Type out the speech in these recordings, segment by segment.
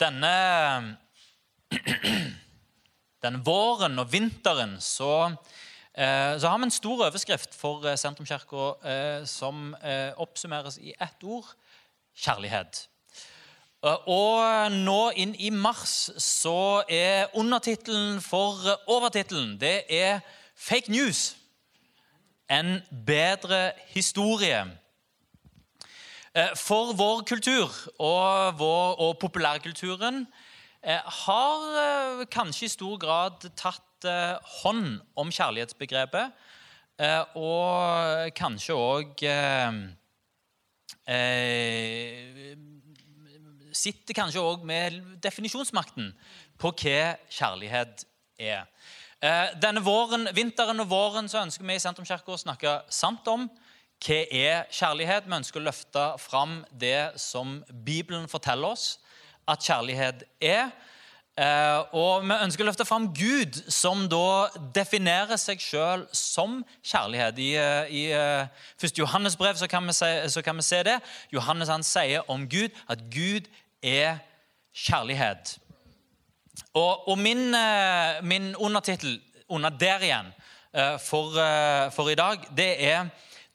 Denne, denne våren og vinteren så, eh, så har vi en stor overskrift for eh, Sentrumskirka eh, som oppsummeres i ett ord kjærlighet. Og nå inn i mars så er undertittelen for overtittelen det er 'Fake news'. En bedre historie. Eh, For vår kultur og, vår, og populærkulturen eh, har eh, kanskje i stor grad tatt hånd om kjærlighetsbegrepet. Og kanskje òg Sitter kanskje òg med definisjonsmakten på hva kjærlighet er. Denne våren, vinteren og våren så ønsker vi i Sentrumskirka å snakke sant om hva er kjærlighet. Vi ønsker å løfte fram det som Bibelen forteller oss at kjærlighet er. Eh, og vi ønsker å løfte fram Gud, som da definerer seg sjøl som kjærlighet. I, eh, i første 1. Johannes brev så kan, se, så kan vi se det. Johannes han sier om Gud at Gud er kjærlighet. Og, og min, eh, min undertittel under der igjen eh, for, eh, for i dag, det er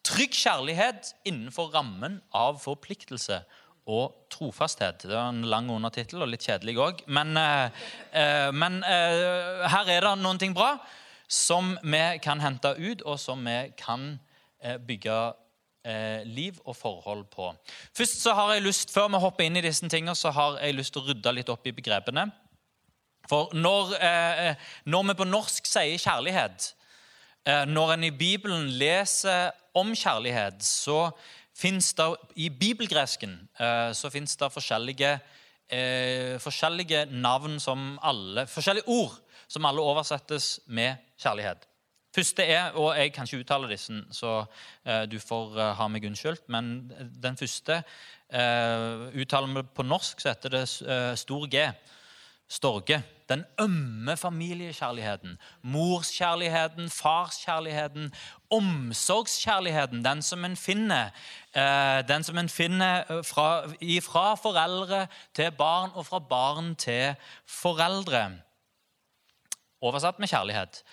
'Trygg kjærlighet innenfor rammen av forpliktelse og trofasthet'. Det var en lang undertittel og litt kjedelig òg. Men, eh, eh, men eh, her er det noen ting bra som vi kan hente ut, og som vi kan eh, bygge eh, liv og forhold på. Først så har jeg lyst, Før vi hopper inn i disse tingene, så har jeg lyst til å rydde litt opp i begrepene. For når, eh, når vi på norsk sier kjærlighet, når en i Bibelen leser om kjærlighet, så fins det i bibelgresken eh, så det forskjellige, eh, forskjellige navn som alle, forskjellige ord som alle oversettes med kjærlighet. Første er, og jeg kan ikke uttale disse, så eh, du får ha meg unnskyldt, men den første uttaler vi på norsk, så heter det stor G. Storge. Den ømme familiekjærligheten. Morskjærligheten, farskjærligheten, omsorgskjærligheten. Den som en finner, eh, den som en finner eh, fra, fra foreldre til barn og fra barn til foreldre. Oversatt med kjærlighet.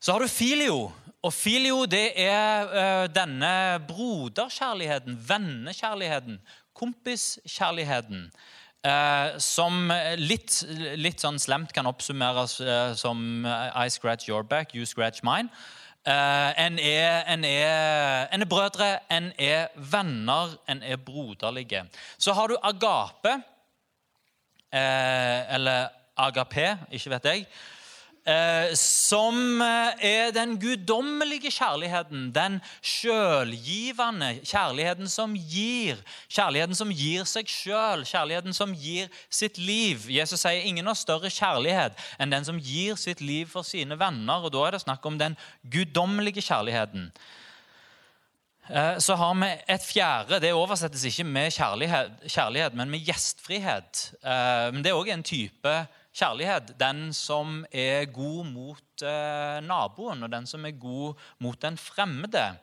Så har du filio. Og filio det er eh, denne broderkjærligheten, vennekjærligheten, kompiskjærligheten. Eh, som litt, litt sånn slemt kan oppsummeres eh, som I scratch your back, you scratch mine. Eh, en, er, en, er, en er brødre, en er venner, en er broderlige. Så har du agape, eh, eller agape, ikke vet jeg, eh, som er den guddommelige kjærligheten. Den sjølgivende kjærligheten som gir. Kjærligheten som gir seg sjøl, kjærligheten som gir sitt liv. Jesus sier ingen har større kjærlighet enn den som gir sitt liv for sine venner. og Da er det snakk om den guddommelige kjærligheten. Eh, Så har vi et fjerde. Det oversettes ikke med kjærlighet, kjærlighet men med gjestfrihet. Eh, Men det er òg en type kjærlighet. Den som er god mot eh, naboen, og den som er god mot den fremmede.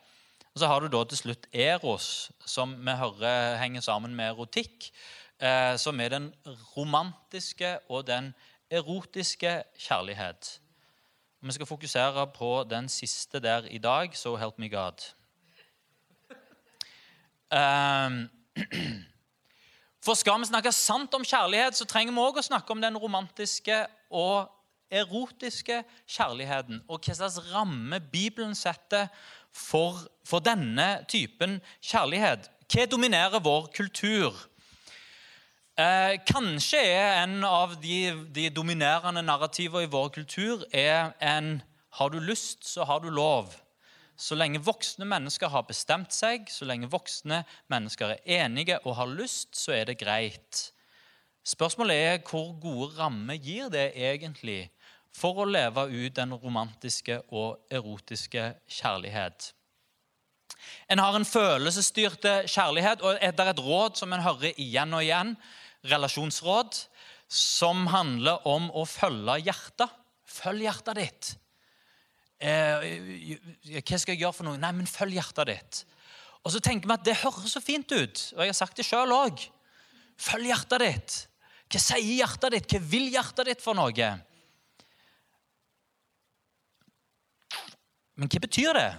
Og Så har du da til slutt eros, som vi hører henger sammen med erotikk. eh, Som er den romantiske og den erotiske kjærlighet. Og Vi skal fokusere på den siste der i dag. So help me God. Ehm, For skal vi snakke sant om kjærlighet, så trenger vi òg å snakke om den romantiske og erotiske kjærligheten. Og hva slags ramme Bibelen setter for, for denne typen kjærlighet. Hva dominerer vår kultur? Eh, kanskje er en av de, de dominerende narrativene i vår kultur er en 'har du lyst, så har du lov'. Så lenge voksne mennesker har bestemt seg, så lenge voksne mennesker er enige og har lyst, så er det greit. Spørsmålet er hvor gode rammer gir det egentlig for å leve ut den romantiske og erotiske kjærlighet. En har en følelsesstyrte kjærlighet, og det er et råd som en hører igjen og igjen, relasjonsråd, som handler om å følge hjertet. Følg hjertet ditt. Eh, hva skal jeg gjøre for noe? Nei, men følg hjertet ditt. Og så tenker vi at det høres så fint ut, og jeg har sagt det sjøl òg. Følg hjertet ditt. Hva sier hjertet ditt? Hva vil hjertet ditt for noe? Men hva betyr det?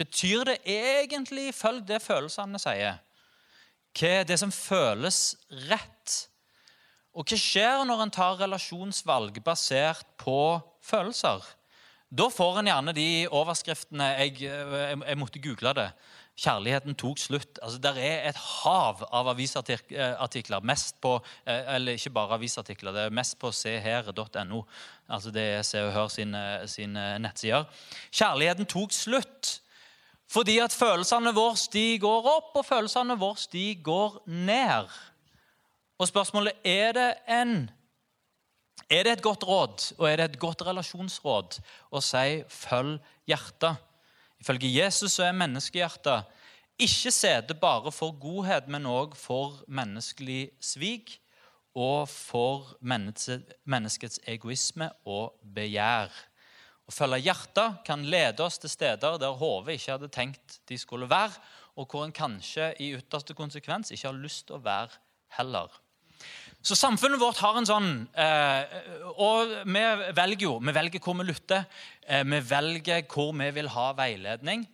Betyr det egentlig følg det følelsene sier? Hva er det som føles rett? Og hva skjer når en tar relasjonsvalg basert på følelser? Da får en gjerne de overskriftene jeg, jeg, jeg måtte google det. Kjærligheten tok slutt. Altså, Der er et hav av avisartikler. mest på, Eller ikke bare avisartikler, det er mest på seher.no. Altså det er Se og Hør sine, sine nettsider. Kjærligheten tok slutt. Fordi at følelsene våre de går opp, og følelsene våre de går ned. Og spørsmålet er det en Er det et godt råd, og er det et godt relasjonsråd å si 'følg hjertet'? Ifølge Jesus så er menneskehjertet ikke sete bare for godhet, men òg for menneskelig svik og for menneskets egoisme og begjær. Å følge hjertet kan lede oss til steder der hodet ikke hadde tenkt de skulle være, og hvor en kanskje i ytterste konsekvens ikke har lyst til å være heller. Så samfunnet vårt har en sånn eh, Og vi velger jo vi velger hvor vi lytter. Eh, vi velger hvor vi vil ha veiledning.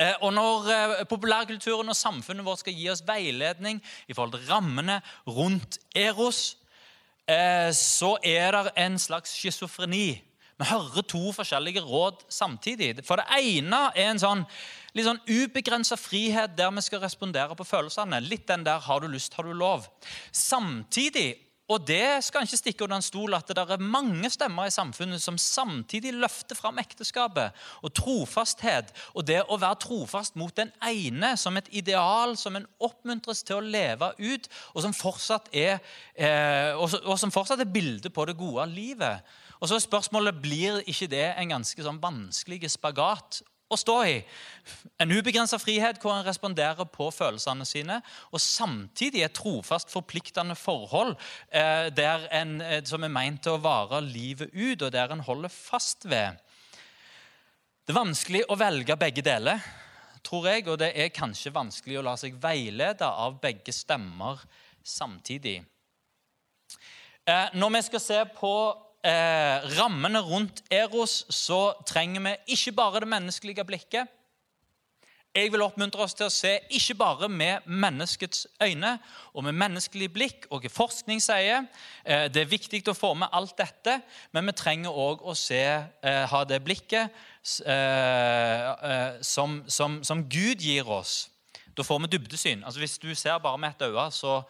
Eh, og når eh, populærkulturen og samfunnet vårt skal gi oss veiledning i forhold til rammene rundt Eros, eh, så er det en slags schizofreni vi hører to forskjellige råd samtidig. For det ene er en sånn, litt sånn ubegrensa frihet der vi skal respondere på følelsene. Litt den der 'har du lyst, har du lov'. Samtidig og det skal ikke stikke under en stol at det er mange stemmer i samfunnet som samtidig løfter fram ekteskapet og trofasthet. Og det å være trofast mot den ene som et ideal som en oppmuntres til å leve ut, og som fortsatt er, eh, og som fortsatt er bildet på det gode livet. Og så er spørsmålet blir ikke det en ganske sånn vanskelig spagat å stå i. En ubegrensa frihet hvor en responderer på følelsene sine, og samtidig et trofast, forpliktende forhold eh, en, eh, som er meint til å vare livet ut, og der en holder fast ved. Det er vanskelig å velge begge deler, tror jeg, og det er kanskje vanskelig å la seg veilede av begge stemmer samtidig. Eh, når vi skal se på eh, rammene rundt Eros, så trenger vi ikke bare det menneskelige blikket. Jeg vil oppmuntre oss til å se ikke bare med menneskets øyne og med menneskelig blikk, og forskning sier. Eh, det er viktig å få med alt dette, men vi trenger òg å se, eh, ha det blikket eh, som, som, som Gud gir oss. Da får vi dybdesyn. Altså Hvis du ser bare med ett øye, så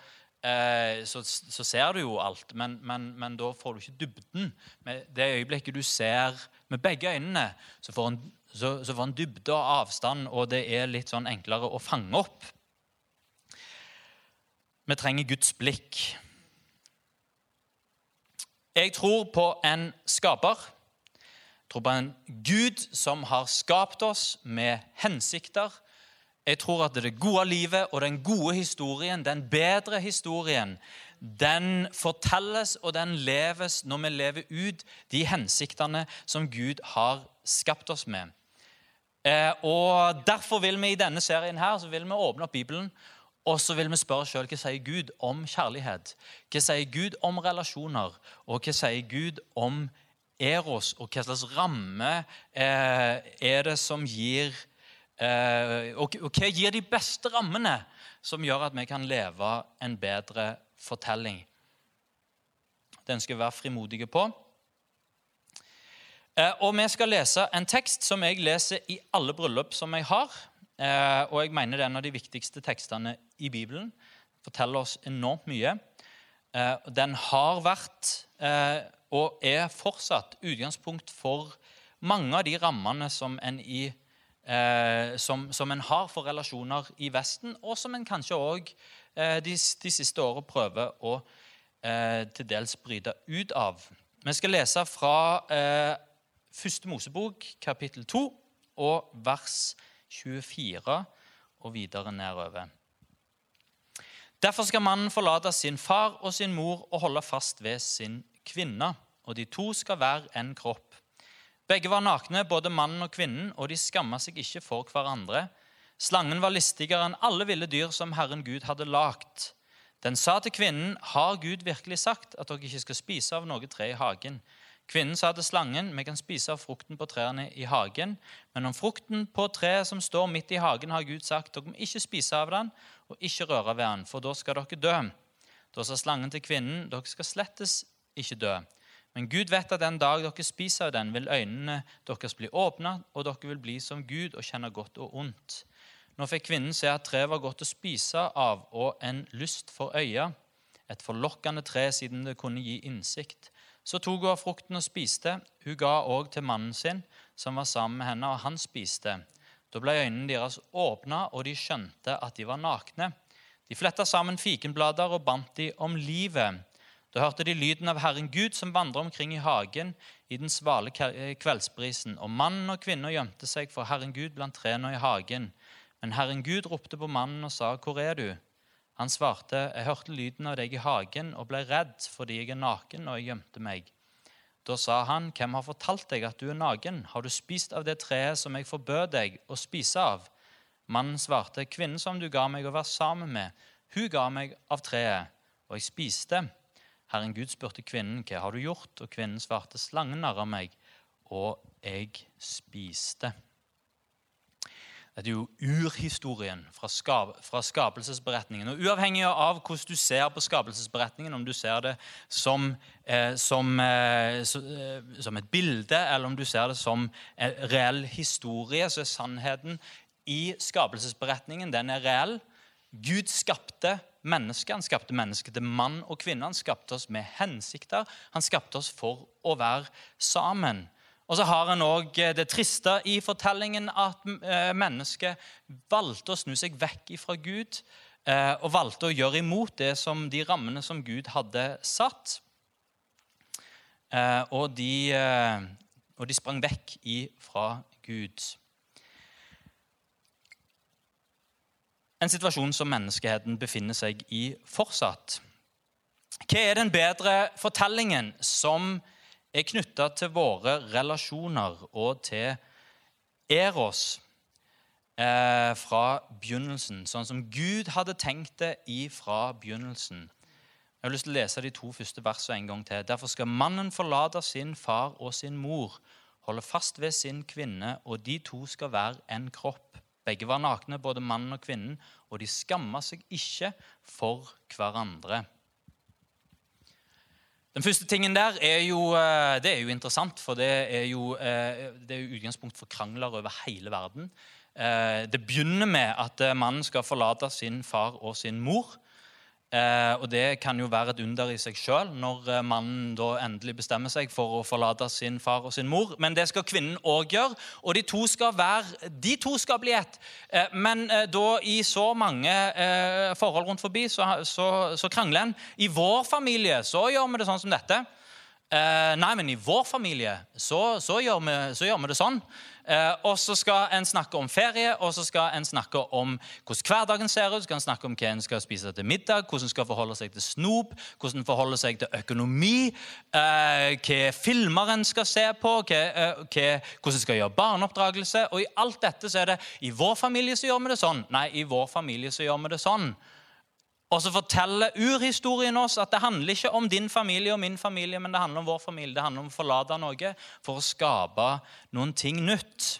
eh, så, så, ser du jo alt, men, men, men, da får du ikke dybden. Med det øyeblikket du ser med begge øynene, så får en, så, så får en dybde og avstand, og det er litt sånn enklere å fange opp. Vi trenger Guds blikk. Jeg tror på en skaper. Jeg tror på en Gud som har skapt oss med hensikter jeg tror at det gode livet og den gode historien, den bedre historien, den fortelles og den leves når vi lever ut de hensiktene som Gud har skapt oss med. Eh, og Derfor vil vi i denne serien her, så vil vi åpne opp Bibelen og så vil vi spørre oss selv hva sier Gud om kjærlighet. Hva sier Gud om relasjoner? Og hva sier Gud om eros? Og hva slags ramme eh, er det som gir Eh, og, hva gir de beste rammene som gjør at vi kan leve en bedre fortelling? Den skal vi være frimodige på. Eh, og vi skal lese en tekst som jeg leser i alle bryllup som jeg har. Eh, og jeg mener det er en av de viktigste tekstene i Bibelen. Forteller oss enormt mye. Den har vært og er fortsatt utgangspunkt for mange av de rammene som en i eh, som, som, en har for relasjoner i Vesten, og som en kanskje òg eh, de, de, siste årene prøver å eh, til dels bryte ut av. Vi skal lese fra eh, Første Mosebok, kapittel 2, og vers 24 og videre nedover. Derfor skal mannen forlate sin far og sin mor og holde fast ved sin kvinne, og de to skal være en kropp. Begge var nakne, både mannen og kvinnen, og de skamma seg ikke for hverandre. Slangen var listigere enn alle ville dyr som Herren Gud hadde lagt. Den sa til kvinnen, 'Har Gud virkelig sagt at dere ikke skal spise av noe tre i hagen?' Kvinnen sa til slangen, 'Vi kan spise av frukten på trærne i hagen.' 'Men om frukten på treet som står midt i hagen, har Gud sagt:" 'Dere må ikke spise av den og ikke røre ved den, for da skal dere dø.' Da sa slangen til kvinnen, 'Dere skal slettes ikke dø.' Men Gud vet at den dag dere spiser av den, vil øynene deres bli åpna, og dere vil bli som Gud og kjenne godt og ondt. Nå fikk kvinnen se at treet var godt å spise av og en lyst for øya, et forlokkende tre siden det kunne gi innsikt. Så tok hun av frukten og spiste. Hun ga òg til mannen sin, som var sammen med henne, og han spiste. Da ble øynene deres åpna, og de skjønte at de var nakne. De fletta sammen fikenblader og bandt de om livet. Da hørte de lyden av Herren Gud som vandret omkring i hagen i den svale kveldsbrisen. Og mannen og kvinna gjemte seg for Herren Gud blant trærne i hagen. Men Herren Gud ropte på mannen og sa, 'Hvor er du?' Han svarte, 'Jeg hørte lyden av deg i hagen og ble redd fordi jeg er naken, og jeg gjemte meg.' Da sa han, 'Hvem har fortalt deg at du er naken? Har du spist av det treet som jeg forbød deg å spise av?' Mannen svarte, 'Kvinnen som du ga meg å være sammen med, hun ga meg av treet, og jeg spiste.' Herren Gud spurte kvinnen, 'Hva har du gjort?' Og kvinnen svarte, 'Slangen narra meg, og jeg spiste.' Dette er jo urhistorien fra, skap, fra, skapelsesberetningen. Og Uavhengig av hvordan du ser på skapelsesberetningen, om du ser det som, eh, som, eh, som, et bilde, eller om du ser det som en reell historie, så er sannheten i skapelsesberetningen den er reell. Gud skapte mennesket. Han skapte mennesket til mann og kvinne. Han skapte oss med hensikter. Han skapte oss for å være sammen. Og så har en òg eh, det triste i fortellingen at eh, mennesket valgte å snu seg vekk fra Gud eh, og valgte å gjøre imot det som de rammene som Gud hadde satt. Og de, og de sprang vekk fra Gud. En situasjon som menneskeheten befinner seg i fortsatt. Hva er den bedre fortellingen som er knytta til våre relasjoner og til Eros eh, fra begynnelsen, sånn som Gud hadde tenkt det fra begynnelsen. Jeg har lyst til å lese de to første versene en gang til. Derfor skal mannen forlate sin far og sin mor, holde fast ved sin kvinne, og de to skal være en kropp. Begge var nakne, både mannen og kvinnen, og de skamma seg ikke for hverandre. Den første tingen der er jo, eh, det er jo interessant, for det er jo, eh, det er jo utgangspunkt for krangler over hele verden. Eh, det begynner med at mannen skal forlate sin far og sin mor. Eh, og Det kan jo være et under i seg sjøl når eh, mannen da endelig bestemmer seg for å forlate sin far og sin mor. Men det skal kvinnen òg gjøre, og de to skal, være, de to skal bli ett. Eh, men eh, da i så mange eh, forhold rundt forbi så, så, så krangler en. I vår familie så gjør vi det sånn som dette. Eh, nei, men i vår familie så, så, gjør, vi, gjør, vi, det sånn. Eh, og så skal en snakke om ferie, og så skal en snakke om hvordan hverdagen ser ut. skal en snakke om hva en skal spise til middag, hvordan en skal forholde seg til snop, hvordan en forholder seg til økonomi, eh, hva filmer en skal se på, eh, hvordan en skal gjøre barneoppdragelse. Og i alt dette så er det i vår familie så gjør vi det sånn. Nei, i vår familie så gjør vi det sånn. Og så forteller urhistorien oss at det handler ikke om din familie og min familie, men det handler om vår familie. Det handler om å forlate noe for å skape noen ting nytt.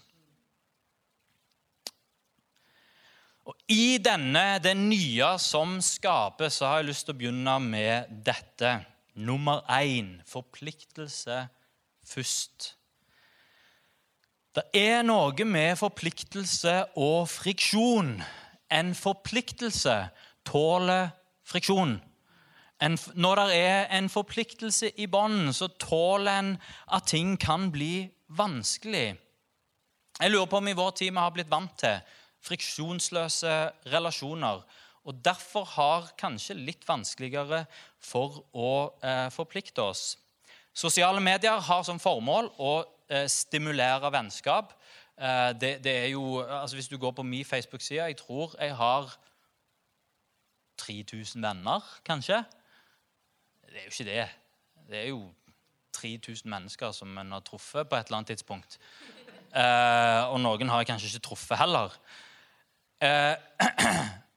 Og I denne, det nye som skapes, så har jeg lyst til å begynne med dette. Nummer én forpliktelse først. Det er noe med forpliktelse og friksjon. En forpliktelse tåler friksjon. En, når det er en forpliktelse i bånd, så tåler en at ting kan bli vanskelig. Jeg lurer på om i vår tid vi har blitt vant til friksjonsløse relasjoner. Og derfor har kanskje litt vanskeligere for å eh, forplikte oss. Sosiale medier har som formål å eh, stimulere vennskap. Eh, det, det, jo, altså Hvis du går på min Facebook-side Jeg tror jeg har 3000 venner, kanskje. Det er jo ikke det. Det er jo 3000 mennesker som en har truffet på et eller annet tidspunkt. Eh, og noen har jeg kanskje ikke truffet heller. Eh,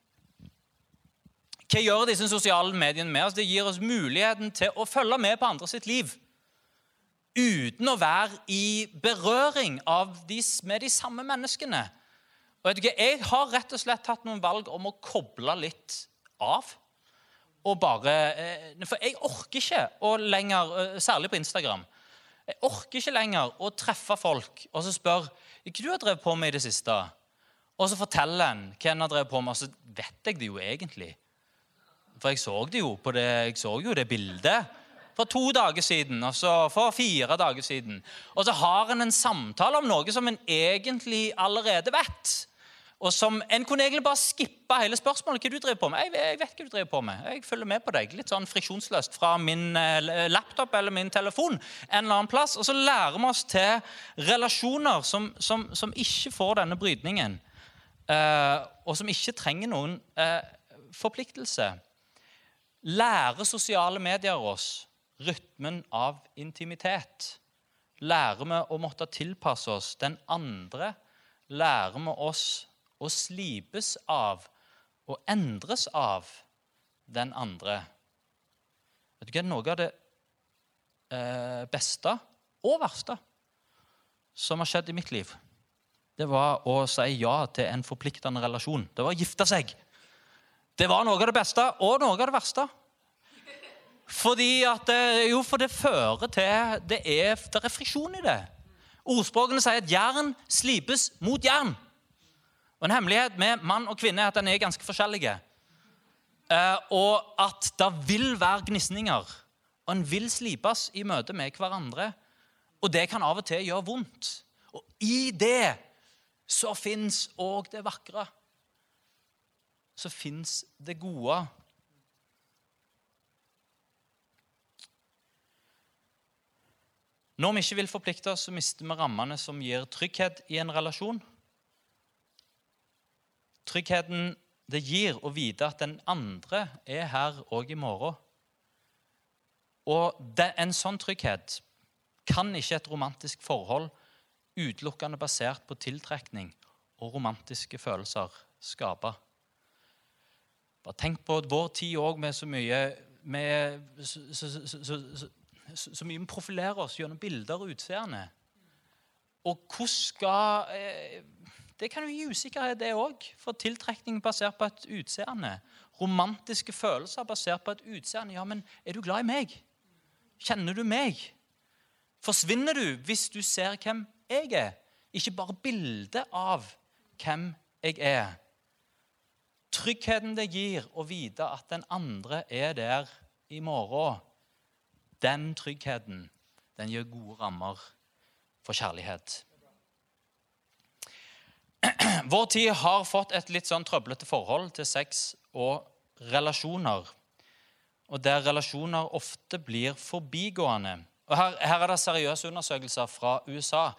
Hva gjør disse sosiale mediene med oss? Det gir oss muligheten til å følge med på andre sitt liv. Uten å være i berøring de, med de samme menneskene. Og Jeg har rett og slett tatt noen valg om å koble litt av. Og bare, eh, For jeg orker ikke å lenger, eh, særlig på Instagram Jeg orker ikke lenger å treffe folk og så spørre hva du har drevet på med i det siste. Og så forteller en hva en har drevet på med, og så vet jeg det jo egentlig. For jeg så det jo på det, jeg så jo det bildet for to dager siden, og så for fire dager siden. Og så har en en samtale om noe som en egentlig allerede vet. Og som En kunne egentlig bare skippe hele spørsmålet. hva du driver på med. Jeg, jeg, vet hva du driver på med. Jeg følger med på deg. Litt sånn friksjonsløst fra min eh, laptop eller min telefon. en eller annen plass. Og så lærer vi oss til relasjoner som, som, som ikke får denne brytningen. Uh, og som ikke trenger noen uh, forpliktelse. Lærer sosiale medier oss rytmen av intimitet? Lærer vi å måtte tilpasse oss den andre? Lærer vi oss å slipes av og endres av den andre? Vet du hva, Noe av det eh, beste og verste som har skjedd i mitt liv, det var å si ja til en forpliktende relasjon. Det var å gifte seg. Det var noe av det beste og noe av det verste. Fordi at, jo, for det fører til det er, det er friksjon i det. Ordspråkene sier at jern slipes mot jern. Og En hemmelighet med mann og kvinne er at den er ganske forskjellige. Eh, og at det vil være gnisninger. Og en vil slipes i møte med hverandre. Og det kan av og til gjøre vondt. Og i det så fins òg det vakre. Så fins det gode. Når vi ikke vil forplikte oss, så mister vi rammene som gir trygghet i en relasjon. Tryggheten det gir å vite at den andre er her òg i morgen. Og en sånn trygghet kan ikke et romantisk forhold utelukkende basert på tiltrekning og romantiske følelser skape. Bare tenk på vår tid òg med så mye med, så, så, så, så mye vi profilerer oss gjennom bilder og utseende. Og hvordan skal eh, Det kan jo gi usikkerhet, det òg. For tiltrekning basert på et utseende. Romantiske følelser basert på et utseende. Ja, men er du glad i meg? Kjenner du meg? Forsvinner du hvis du ser hvem jeg er? Ikke bare bildet av hvem jeg er. Tryggheten det gir å vite at den andre er der i morgen den tryggheten den gir gode rammer for kjærlighet. Vår tid har fått et litt sånn trøblete forhold til sex og relasjoner. Og der relasjoner ofte blir forbigående. Og her, her er det seriøse undersøkelser fra USA.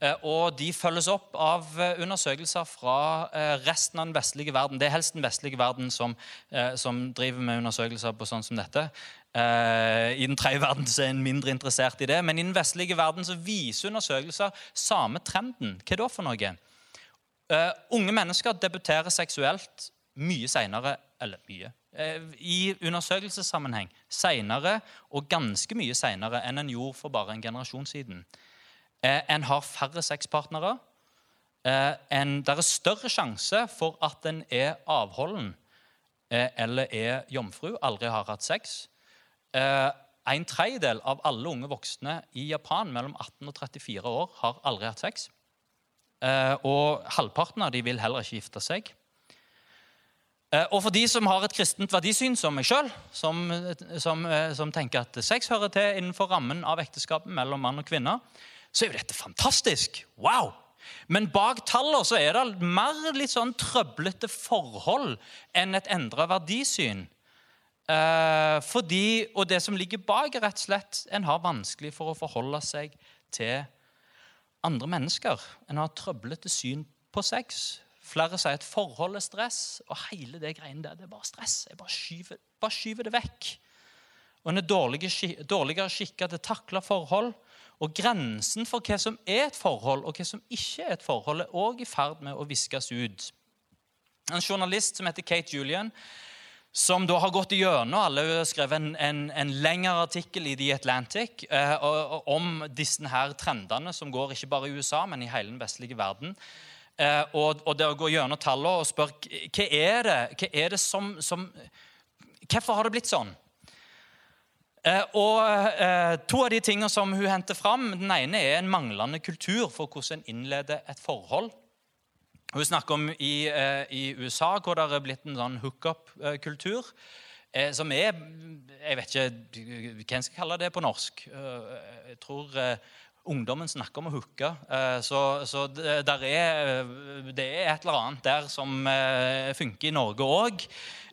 Eh, og de følges opp av eh, undersøkelser fra eh, resten av den vestlige verden. Det er helst den vestlige verden som, som driver med undersøkelser på sånn som dette. I den tredje verden er en mindre interessert i det. Men i den vestlige verden så viser undersøkelser samme trenden. Hva da for noe? Unge mennesker debuterer seksuelt mye seinere Eller mye i undersøkelsessammenheng seinere og ganske mye seinere enn en gjorde for bare en generasjon siden. Uh, en har færre sexpartnere. En, det er større sjanse for at en er avholden eller er jomfru, aldri har hatt sex. En tredjedel av alle unge voksne i Japan mellom 18 og 34 år har aldri hatt sex. Og halvparten av de vil heller ikke gifte seg. Og for de som har et kristent verdisyn som meg sjøl, som, som, som, tenker at sex hører til innenfor rammen av ekteskapet mellom mann og kvinne, så er jo dette fantastisk. Wow! Men bak tallene så er det mer litt sånn trøblete forhold enn et endra verdisyn. Eh, fordi, og det som ligger bak, er rett og slett en har vanskelig for å forholde seg til andre mennesker. En har trøblete syn på sex. Flere sier at forhold er stress, og hele det greiene der det er bare stress. Jeg bare skyver, bare skyver det vekk. Og en er dårligere skikka til å takle forhold. Og grensen for hva som er et forhold, og hva som ikke er et forhold, er òg i ferd med å viskes ut. En journalist som heter Kate Julian, som da har gått gjennom alle har skrevet en, en, en lengre artikkel i The Atlantic eh, om disse her trendene som går ikke bare i USA, men i hele den vestlige verden. Eh, og, og, det å gå gjennom tallene og spørre hva er det, hva er det som, som Hvorfor har det blitt sånn? Eh, og eh, To av de tingene som hun henter fram, den ene er en manglende kultur for hvordan en innleder et forhold. Hun snakker om i, eh, i, USA, hvor det er blitt en sånn hookup-kultur. Eh, som er Jeg vet ikke hvem skal kalle det på norsk. Eh, jeg tror ungdommen snakker om å hooke. Så, så er, det, er, et eller annet der som funker i Norge òg.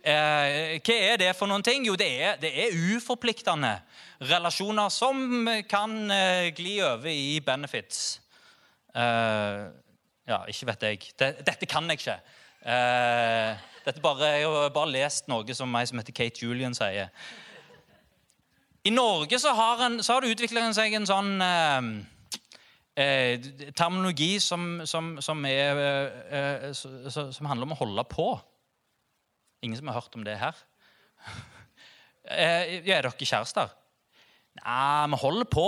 hva er det for noen ting? Jo, det er, det er uforpliktende relasjoner som kan gli over i benefits. Ja, ikke vet jeg. Dette kan jeg ikke. Uh, dette bare, jeg har bare lest noe som meg som heter Kate Julian sier. I Norge så har, en, så har det utviklet seg en sånn eh, eh, terminologi som, som, som, er, som, handler om å holde på. Ingen som har hørt om det her? er dere kjærester? Nei, vi holder på.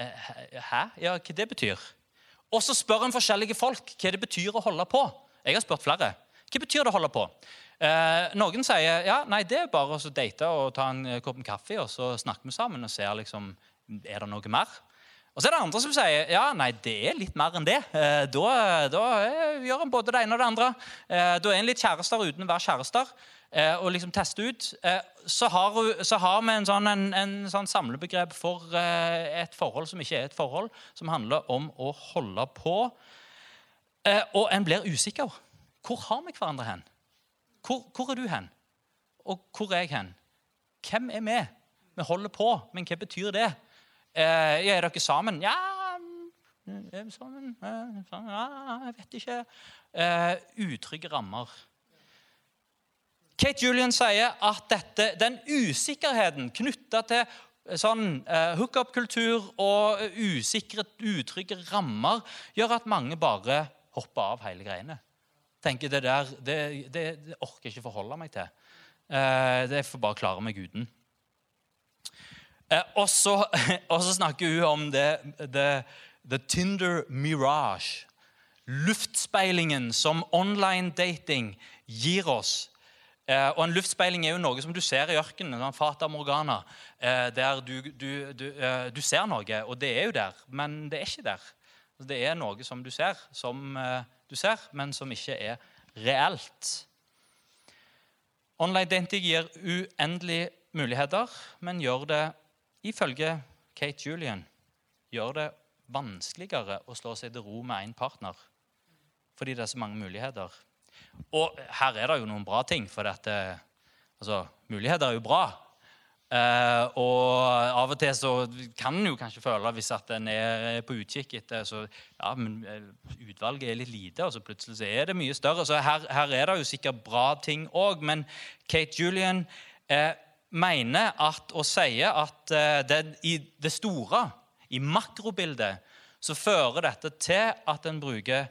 Hæ? Ja, hva det betyr? Og så spør en forskjellige folk hva det betyr å holde på. Jeg har spurt flere. Hva betyr det å holde på? Eh, noen sier ja, nei, det er bare å date og ta en kopp kaffe, og så snakker vi sammen og ser liksom, er det noe mer. Og så er det andre som sier ja, nei, det er litt mer enn det. Eh, da, da eh, gjør en både det ene og det andre. Eh, da er en litt kjærester uten å være kjærester. Eh, og liksom teste ut, eh, så har, så har, vi en sånn, en, en sånn samlebegrep for eh, et forhold som ikke er et forhold, som handler om å holde på. Og en blir usikker. Hvor har vi hverandre hen? Hvor, hvor er du hen? Og hvor er jeg hen? Hvem er vi? Vi holder på, men hva betyr det? Er dere sammen? Ja, er vi sammen? Ja, jeg vet ikke. Utrygge rammer. Kate Julian sier at dette, den usikkerheten knytta til eh, sånn uh, hookup-kultur og usikre, utrygge rammer gjør at mange bare hopper av hele greiene. Tenker det der, det, det, det orker jeg ikke forholde meg til. Uh, det får bare klare meg uten. Uh, og, så, snakker hun om det, the Tinder mirage. Luftspeilingen som online dating gir oss Eh, og En luftspeiling er jo noe som du ser i ørkenen. En fata morgana, eh, der du, du, du, eh, du, ser noe, og det er jo der, men det er ikke der. Det er noe som du ser, som du ser, men som ikke er reelt. Online dating gir uendelige muligheter, men gjør det, ifølge Kate Julian, gjør det vanskeligere å slå seg til ro med én partner fordi det er så mange muligheter. Og her er det jo noen bra ting, for dette, altså, muligheter er jo bra. Eh, og av og til så kan en jo kanskje føle, hvis at en er på utkikk etter så, ja, men eh, Utvalget er litt lite, og så plutselig så er det mye større. Så her, her er det jo sikkert bra ting òg. Men Kate Julian eh, mener at, og sier at eh, det, i det store, i makrobildet, så fører dette til at en bruker,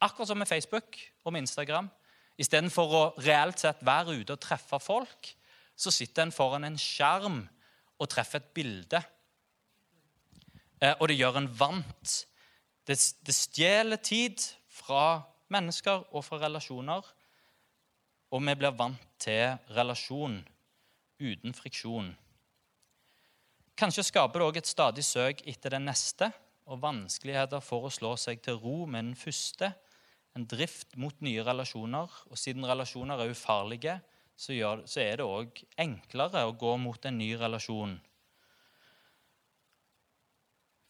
akkurat som med Facebook og med Instagram, Istedenfor å reelt sett være ute og treffe folk, så sitter en foran en skjerm og treffer et bilde. Eh, og det gjør en vant. Det, det stjeler tid fra mennesker og fra relasjoner. Og vi blir vant til relasjon uten friksjon. Kanskje skaper det òg et stadig søk etter den neste og vanskeligheter for å slå seg til ro med den første en drift mot nye relasjoner. Og siden relasjoner er ufarlige, så, gjør, så er det òg enklere å gå mot en ny relasjon.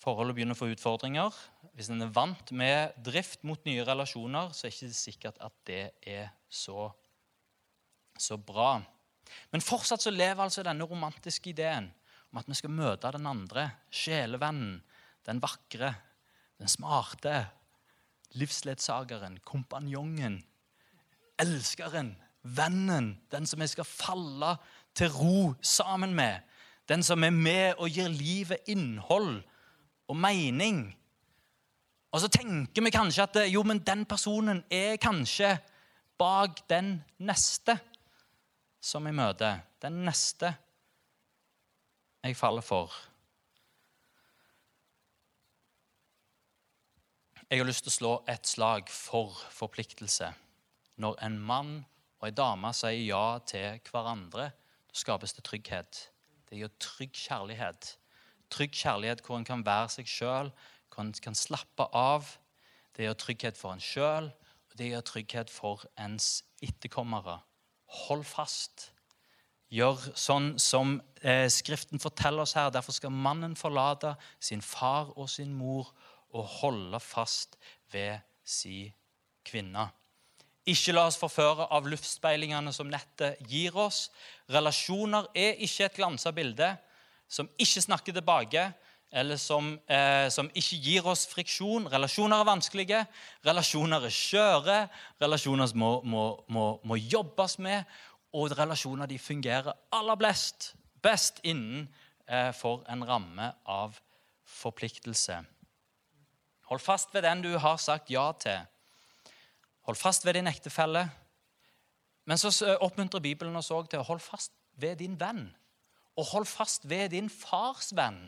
Forholdet begynner å få utfordringer. Hvis en er vant med drift mot nye relasjoner, så er det ikke sikkert at det er så, så bra. Men fortsatt så lever altså denne romantiske ideen om at vi skal møte den andre, sjelevennen, den vakre, den smarte, livsledsageren, kompanjongen, elskeren, vennen, den som jeg skal falle til ro sammen med. Den som er med og gir livet innhold og mening. Og så tenker vi kanskje at jo, men den personen er kanskje bak den neste. som jeg møter, den neste jeg faller for Jeg har lyst til å slå et slag for forpliktelse. Når en mann og en dame sier ja til hverandre, da skapes det trygghet. Det gir trygg kjærlighet. Trygg kjærlighet hvor en kan være seg sjøl, hvor en kan slappe av. Det gir trygghet for en sjøl, og det gir trygghet for ens etterkommere. Hold fast. Gjør sånn som eh, Skriften forteller oss her. Derfor skal mannen forlate sin far og sin mor og holde fast ved si kvinne. Ikke la oss forføre av luftspeilingene som nettet gir oss. Relasjoner er ikke et glansa bilde som ikke snakker tilbake, eller som, eh, som, ikke gir oss friksjon. Relasjoner er vanskelige, relasjoner er skjøre, relasjoner må, må, må, må jobbes med, og relasjoner de fungerer aller best, best innenfor eh, en ramme av forpliktelse. Hold fast ved den du har sagt ja til. Hold fast ved din ektefelle. Men så oppmuntrer Bibelen oss òg til å holde fast ved din venn. Og hold fast ved din fars venn.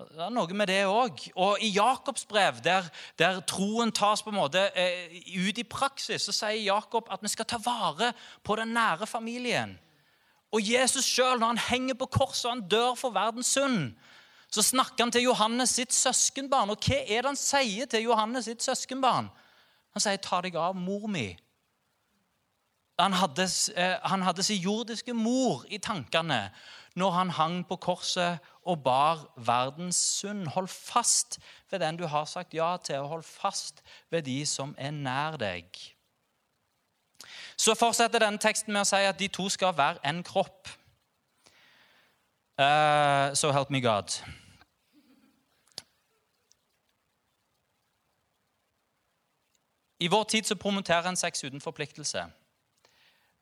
Det er noe med det òg. Og i Jakobs brev, der, der, troen tas på en måte eh, ut i praksis, så sier Jakob at vi skal ta vare på den nære familien. Og Jesus sjøl, når han henger på korset og han dør for verdens synd, så snakker han til Johannes sitt søskenbarn. Og hva er det han sier til Johannes sitt søskenbarn? Han sier, 'Ta deg av mor mi'. Han hadde, eh, han hadde sin jordiske mor i tankene når han hang på korset og bar verdens synd. Hold fast ved den du har sagt ja til, og hold fast ved de som er nær deg. Så fortsetter denne teksten med å si at de to skal være en kropp. Uh, so help me God. I vår tid så promoterer en sex uten forpliktelse.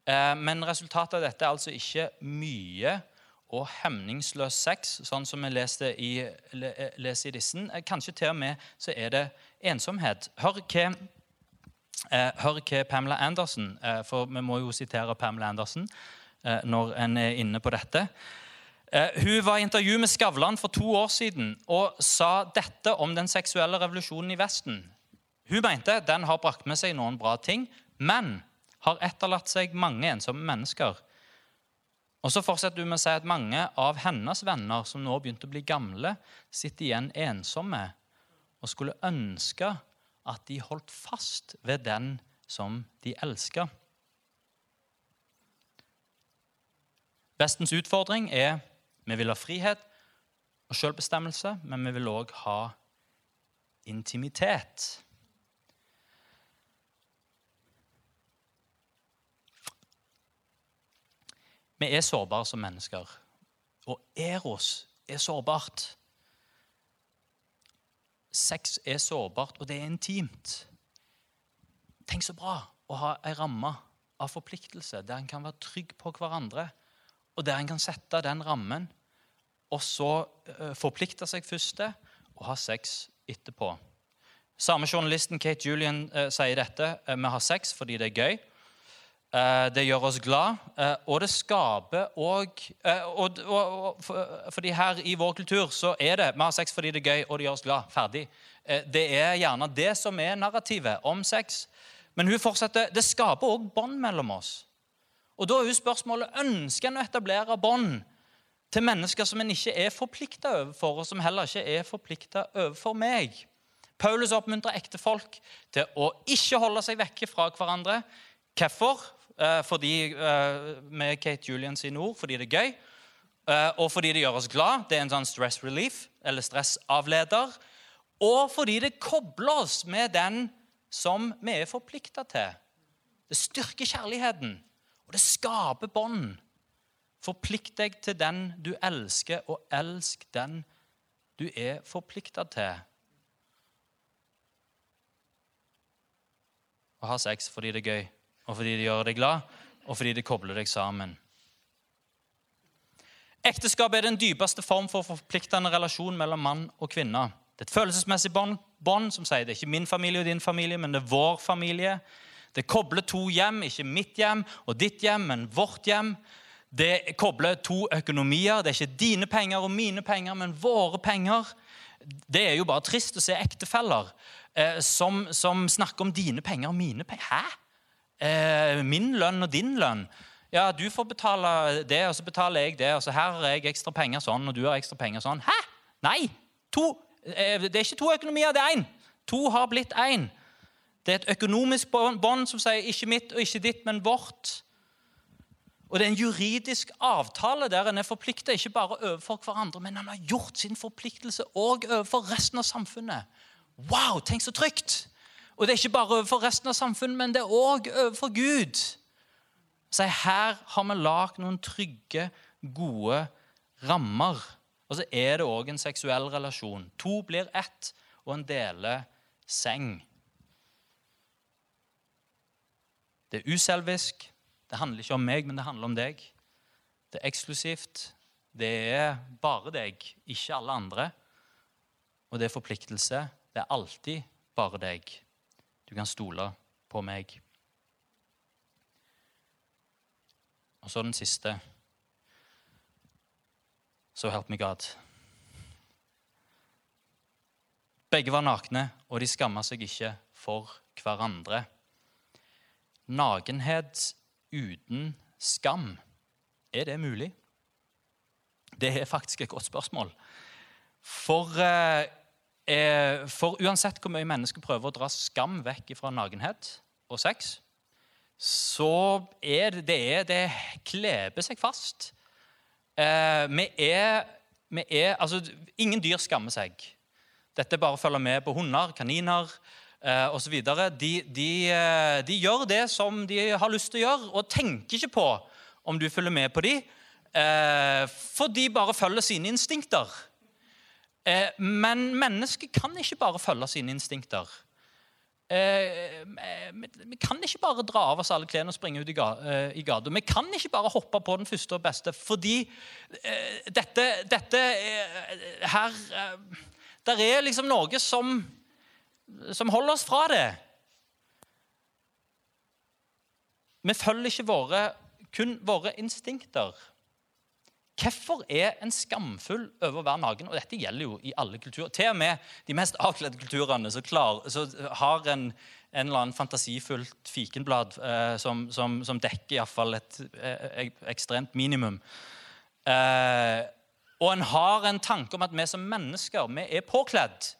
Eh, men resultatet av dette er altså ikke mye og hemningsløs sex, sånn som vi leste i, leser i dissen. Eh, kanskje til og med så er det ensomhet. Hør hva, eh, hør hva Pamela Anderson For vi må jo sitere Pamela Anderson når en er inne på dette. Hun var i intervju med Skavlan for to år siden og sa dette om den seksuelle revolusjonen i Vesten. Hun mente den har brakt med seg noen bra ting, men har etterlatt seg mange ensomme mennesker. Og så fortsetter hun med å si at mange av hennes venner som nå begynte å bli gamle, sitter igjen ensomme og skulle ønske at de holdt fast ved den som de elsker. Vestens utfordring er vi vil ha frihet og selvbestemmelse, men vi vil òg ha intimitet. Vi er sårbare som mennesker. Og Eros er sårbart. Sex er sårbart, og det er intimt. Tenk så bra å ha ei ramme av forpliktelse der en kan være trygg på hverandre, og der en kan sette den rammen, og så uh, forplikte seg først til og ha sex etterpå. Samme journalisten Kate Julian uh, sier dette. Vi har sex fordi det er gøy. Eh, det gjør oss glad, eh, og det skaper òg eh, Fordi her i vår kultur så er det vi har sex fordi det er gøy, og det gjør oss glad. Ferdig. Det er gjerne det som er narrativet om sex. Men hun fortsetter det skaper òg bånd mellom oss. Og Da er jo spørsmålet ønsker en å etablere bånd til mennesker som en ikke er forplikta overfor, og som heller ikke er forplikta overfor meg. Paulus oppmuntrer ektefolk til å ikke holde seg vekke fra hverandre. Hvorfor? Eh, fordi, eh, med Kate Julian sine ord fordi det er gøy, eh, og fordi det gjør oss glad. Det er en sånn stress relief, eller stressavleder. Og fordi det kobler oss med den som vi er forplikta til. Det styrker kjærligheten, og det skaper bånd. Forplikt deg til den du elsker, og elsk den du er forplikta til. Å ha sex fordi det er gøy og fordi de gjør deg glad, og fordi de kobler deg sammen. Ekteskap er den dypeste form for forpliktende relasjon mellom mann og kvinne. Det er et følelsesmessig bånd som sier det er ikke min familie og din familie, men det er vår familie. Det kobler to hjem, ikke mitt hjem og ditt hjem, men vårt hjem. Det kobler to økonomier. Det er ikke dine penger og mine penger, men våre penger. Det er jo bare trist å se ektefeller eh, som, som, snakker om dine penger og mine penger. Hæ? Eh, min lønn og din lønn. Ja, du får betale det, og så betaler jeg det. og så Her har jeg ekstra penger sånn, og du har ekstra penger sånn. Hæ? Nei! To. Eh, det er ikke to økonomier, det er én. To har blitt én. Det er et økonomisk bånd som sier 'ikke mitt og ikke ditt, men vårt'. Og Det er en juridisk avtale der en er forplikta ikke bare overfor hverandre, men han har gjort sin forpliktelse òg overfor resten av samfunnet. Wow, tenk så trygt! Og det er ikke bare overfor resten av samfunnet, men det er òg overfor Gud. Så her har vi lagd noen trygge, gode rammer. Og så er det òg en seksuell relasjon. To blir ett, og en deler seng. Det er uselvisk. Det handler ikke om meg, men det handler om deg. Det er eksklusivt. Det er bare deg, ikke alle andre. Og det er forpliktelse. Det er alltid bare deg. Du kan stole på meg. Og så den siste. So help me God. Begge var nakne, og de skamma seg ikke for hverandre. Nakenhet uten skam, er det mulig? Det er faktisk et godt spørsmål. For, eh, for uansett hvor mye mennesker prøver å dra skam vekk fra nakenhet og sex, så er det det, det kleber seg fast. Eh, vi er, vi er Altså, ingen dyr skammer seg. Dette bare å følge med på hunder, kaniner, eh, osv. De, de, eh, de gjør det som de har lyst til å gjøre, og tenker ikke på om du følger med på dem, eh, for de bare følger sine instinkter. Eh, men mennesket kan ikke bare følge sine instinkter. Eh, vi kan ikke bare dra av oss alle klærne og springe ut i eh, gata. Vi kan ikke bare hoppe på den første og beste, fordi eh, dette, dette her Der er liksom noe som som holder oss fra det. Vi følger ikke våre, kun våre instinkter. Hvorfor er en skamfull over å være naken? Og dette gjelder jo i alle kulturer. Til og med de mest avkledde kulturene så, klar, så har en, en, eller annen fantasifullt fikenblad eh, som, som, som, dekker iallfall et eh, ekstremt minimum. Eh, og en har en tanke om at vi som mennesker vi er påkledd.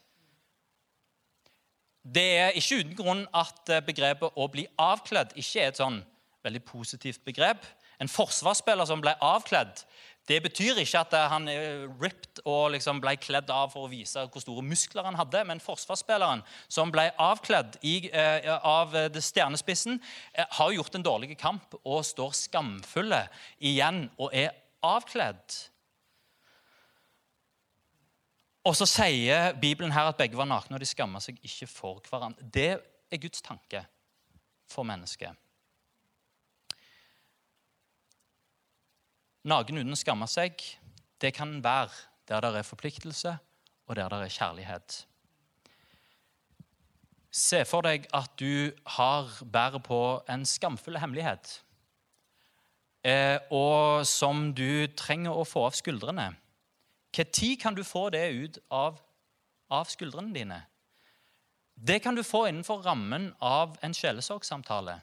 Det er ikke uten grunn at eh, begrepet 'å bli avkledd' ikke er et sånn veldig positivt begrep. En forsvarsspiller som ble avkledd, det betyr ikke at eh, han er ripped og liksom ble kledd av for å vise hvor store muskler han hadde. Men forsvarsspilleren som ble avkledd i, eh, av stjernespissen, eh, har gjort en dårlig kamp og står skamfulle igjen og er avkledd. Og så sier Bibelen her at begge var nakne, og de skamma seg ikke for hverandre. Det er Guds tanke for mennesket. Naken uten å skamme seg, det kan være der det er forpliktelse, og der det er kjærlighet. Se for deg at du har bærer på en skamfull hemmelighet, eh, og som du trenger å få av skuldrene. Når kan du få det ut av, av skuldrene dine? Det kan du få innenfor rammen av en sjelesorgsamtale.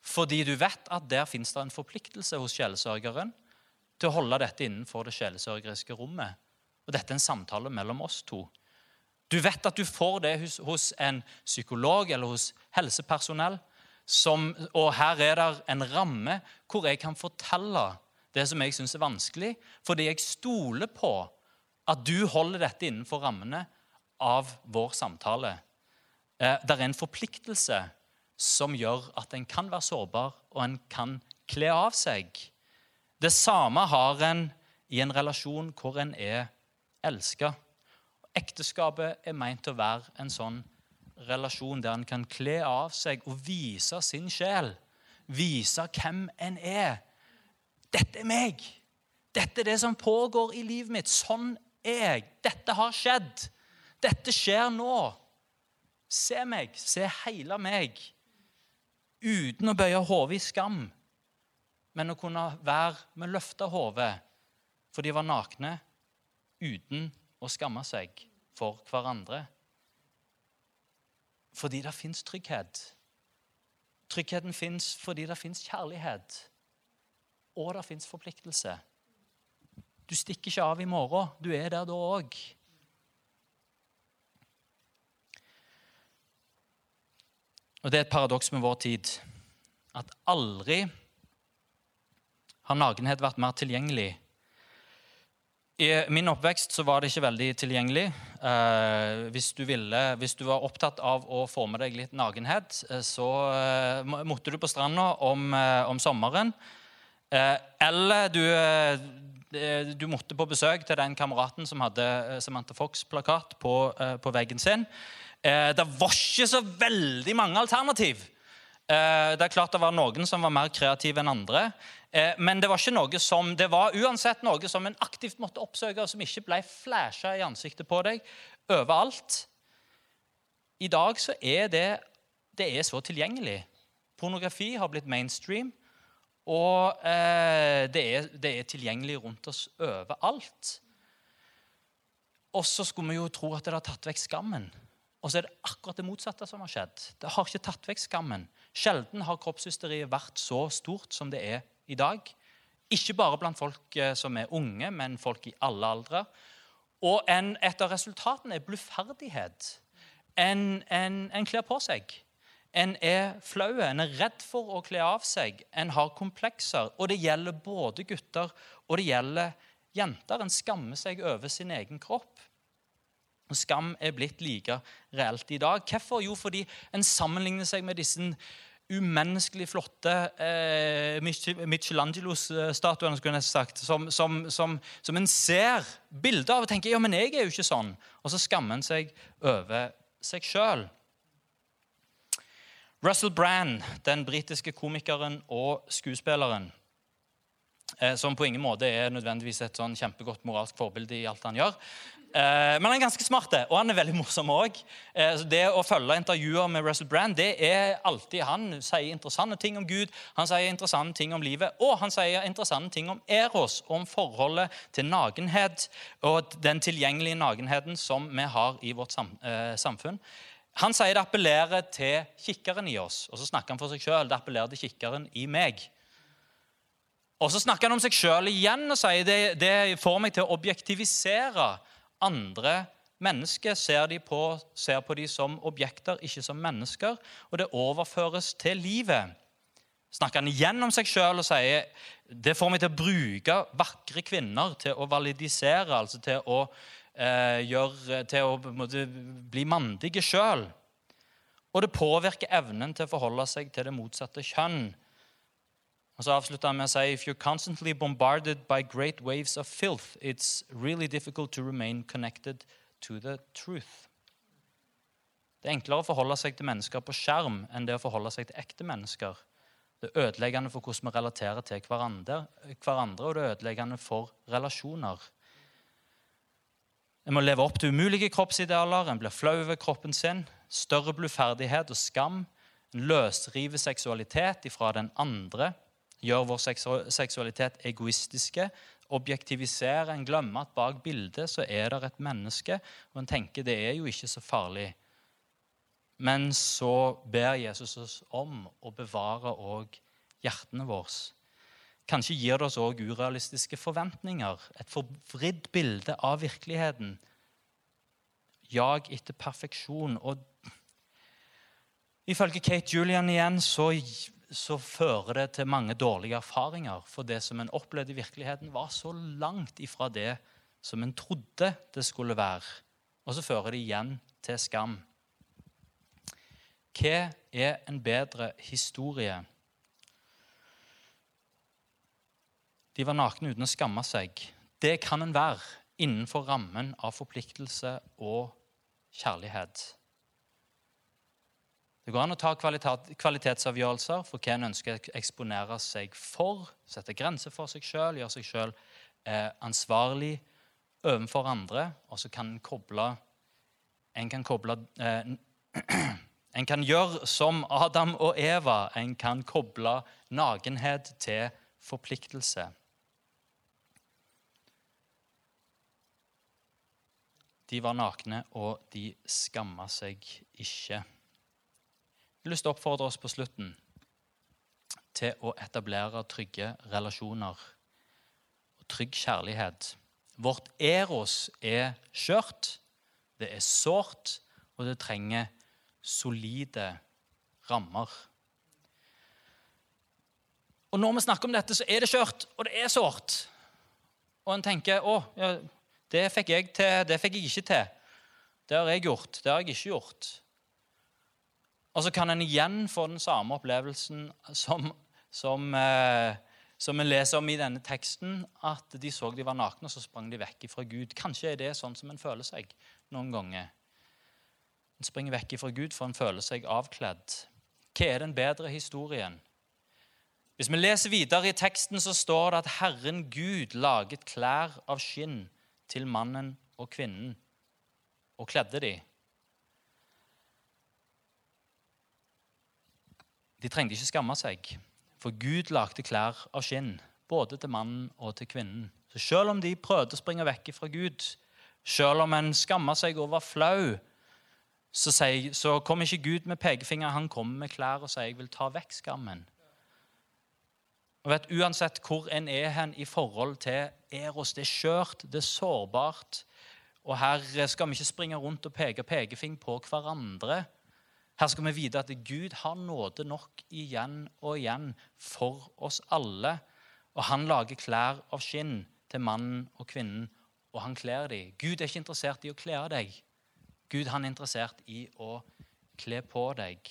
Fordi du vet at der fins det en forpliktelse hos sjelesørgeren til å holde dette innenfor det sjelesørgeriske rommet. Og dette er en samtale mellom oss to. Du vet at du får det hos, hos en psykolog eller hos helsepersonell. Som, og her er det en ramme hvor jeg kan fortelle det som jeg syns er vanskelig, fordi jeg stoler på at du holder dette innenfor rammene av vår samtale. Eh, det er en forpliktelse som gjør at en kan være sårbar, og en kan kle av seg. Det samme har en i en relasjon hvor en er elska. Ekteskapet er meint å være en sånn relasjon der en kan kle av seg og vise sin sjel. Vise hvem en er. 'Dette er meg. Dette er det som pågår i livet mitt. Sånn er jeg. Dette har skjedd. Dette skjer nå. Se meg. Se hele meg. uten å bøye hodet i skam, men å kunne være med løfta hode, for de var nakne, uten å skamme seg for hverandre. Fordi det fins trygghet. Tryggheten fins fordi det fins kjærlighet. Og det fins forpliktelse. Du stikker ikke av i morgen. Du er der da òg. Og det er et paradoks med vår tid at aldri har nakenhet vært mer tilgjengelig. I min oppvekst så var det ikke veldig tilgjengelig. Eh, hvis, du ville, hvis, du var opptatt av å få med deg litt nakenhet, eh, så eh, måtte du på stranda om, eh, om sommeren. Eh, eller du, eh, du, måtte på besøk til den kameraten som hadde Samantha Fox-plakat på, på, veggen sin. det var ikke så veldig mange alternativ. det er klart det var noen som var mer kreative enn andre. Eh, men det var noe som, det var uansett noe som en aktivt måtte oppsøke, og som ikke ble flasha i ansiktet på deg overalt. I dag så er det, det er så tilgjengelig. Pornografi har blitt mainstream, og eh, det, er, det, er, tilgjengelig rundt oss overalt. Og så skulle vi jo tro at det har tatt vekk skammen. Og så er det akkurat det motsatte som har skjedd. Det har ikke tatt vekk skammen. Sjelden har kroppshysteriet vært så stort som det er i dag. Ikke bare blant folk eh, som er unge, men folk i alle aldre. Og en, et av resultatene er bluferdighet. En, en, en kler på seg. En er flau, en er redd for å kle av seg. En har komplekser. Og det gjelder både gutter og det gjelder jenter. En skammer seg over sin egen kropp. Og Skam er blitt like reelt i dag. Hvorfor? Jo, fordi en sammenligner seg med disse umenneskelig flotte eh, Michelangelo-statuene skulle jeg sagt, som, som, som, som, en ser bilder av og tenker ja, men jeg er jo ikke sånn. Og så skammer en seg over seg sjøl. Russell Brand, den britiske komikeren og skuespilleren, eh, som på ingen måte er nødvendigvis et sånn kjempegodt moralsk forbilde i alt han gjør, men han er ganske smart, og han er veldig morsom òg. Eh, det å følge intervjuer med Russell Brand det er alltid Han sier interessante ting om Gud, han sier interessante ting om livet, og han sier interessante ting om Eros, om forholdet til nakenhet og den tilgjengelige nakenheten som vi har i vårt eh, samfunn. Han sier det appellerer til kikkeren i oss, og så snakker han for seg sjøl. Det appellerer til kikkeren i meg. Og Så snakker han om seg sjøl igjen og sier det, det får meg til å objektivisere andre mennesker, ser, de på, ser på de som objekter, ikke som mennesker, og det overføres til livet. Snakker han igjen om seg sjøl og sier det får meg til å bruke vakre kvinner til å validisere, altså til å, eh, gjøre, til å måtte, bli mandige sjøl. Og det påvirker evnen til å forholde seg til det motsatte kjønn. Og så avslutta han med å si If you're constantly bombarded by great waves of filth, it's really difficult to remain connected to the truth. Det er enklere å forholde seg til mennesker på skjerm enn det å forholde seg til ekte mennesker. Det er ødeleggende for hvordan vi relaterer til hverandre, hverandre og det er ødeleggende for relasjoner. En må leve opp til umulige kroppsidealer, en blir flau over kroppen sin. Større bluferdighet og skam. En løsriver seksualitet ifra den andre gjør vår seksualitet egoistiske, objektivisere, en glemmer at bak bildet så er det et menneske, og en tenker det er jo ikke så farlig. Men så ber Jesus oss om å bevare òg hjertene våre. Kanskje gir det oss òg urealistiske forventninger, et forvridd bilde av virkeligheten. Jag etter perfeksjon. Og ifølge Kate Julian igjen så så fører det til mange dårlige erfaringer. For det som en opplevde i virkeligheten, var så langt ifra det som en trodde det skulle være. Og så fører det igjen til skam. Hva er en bedre historie? De var nakne uten å skamme seg. Det kan en være innenfor rammen av forpliktelse og kjærlighet. Det går an å ta kvalitetsavgjørelser for hva en ønsker å eksponere seg for, sette grenser for seg sjøl, gjøre seg sjøl eh, ansvarlig overfor andre. Og så kan en koble En kan koble eh, En kan gjøre som Adam og Eva. En kan koble nakenhet til forpliktelse. De var nakne, og de skamma seg ikke. Jeg har lyst til å oppfordre oss på slutten til å etablere trygge relasjoner og trygg kjærlighet. Vårt eros er skjørt, det er sårt, og det trenger solide rammer. Og Når vi snakker om dette, så er det skjørt, og det er sårt. Og en tenker å, ja, det fikk jeg til, det fikk jeg ikke til. Det har jeg gjort, det har jeg ikke gjort. Og så kan en igjen få den samme opplevelsen som, som, eh, som vi leser om i denne teksten, at de så de var nakne, og så sprang de vekk fra Gud. Kanskje er det sånn som en føler seg noen ganger. En springer vekk fra Gud, for en føler seg avkledd. Hva er den bedre historien? Hvis vi leser videre i teksten, så står det at Herren Gud laget klær av skinn til mannen og kvinnen og kledde de. De trengte ikke skamme seg, for Gud lagde klær av skinn, både til mannen og til kvinnen. Så selv om de prøvde å springe vekk fra Gud, selv om en skamma seg og var flau, så, sier, så kom ikke Gud med pekefinger, han kom med klær og sier 'jeg vil ta vekk skammen'. Og vet, Uansett hvor en er hen i forhold til Eros, det er skjørt, det er sårbart. Og her skal vi ikke springe rundt og peke pekefing på hverandre. Her skal vi vite at Gud har nåde nok igjen og igjen for oss alle. Og han lager klær av skinn til mannen og kvinnen, og han kler dem. Gud er ikke interessert i å kle av deg. Gud han er interessert i å kle på deg.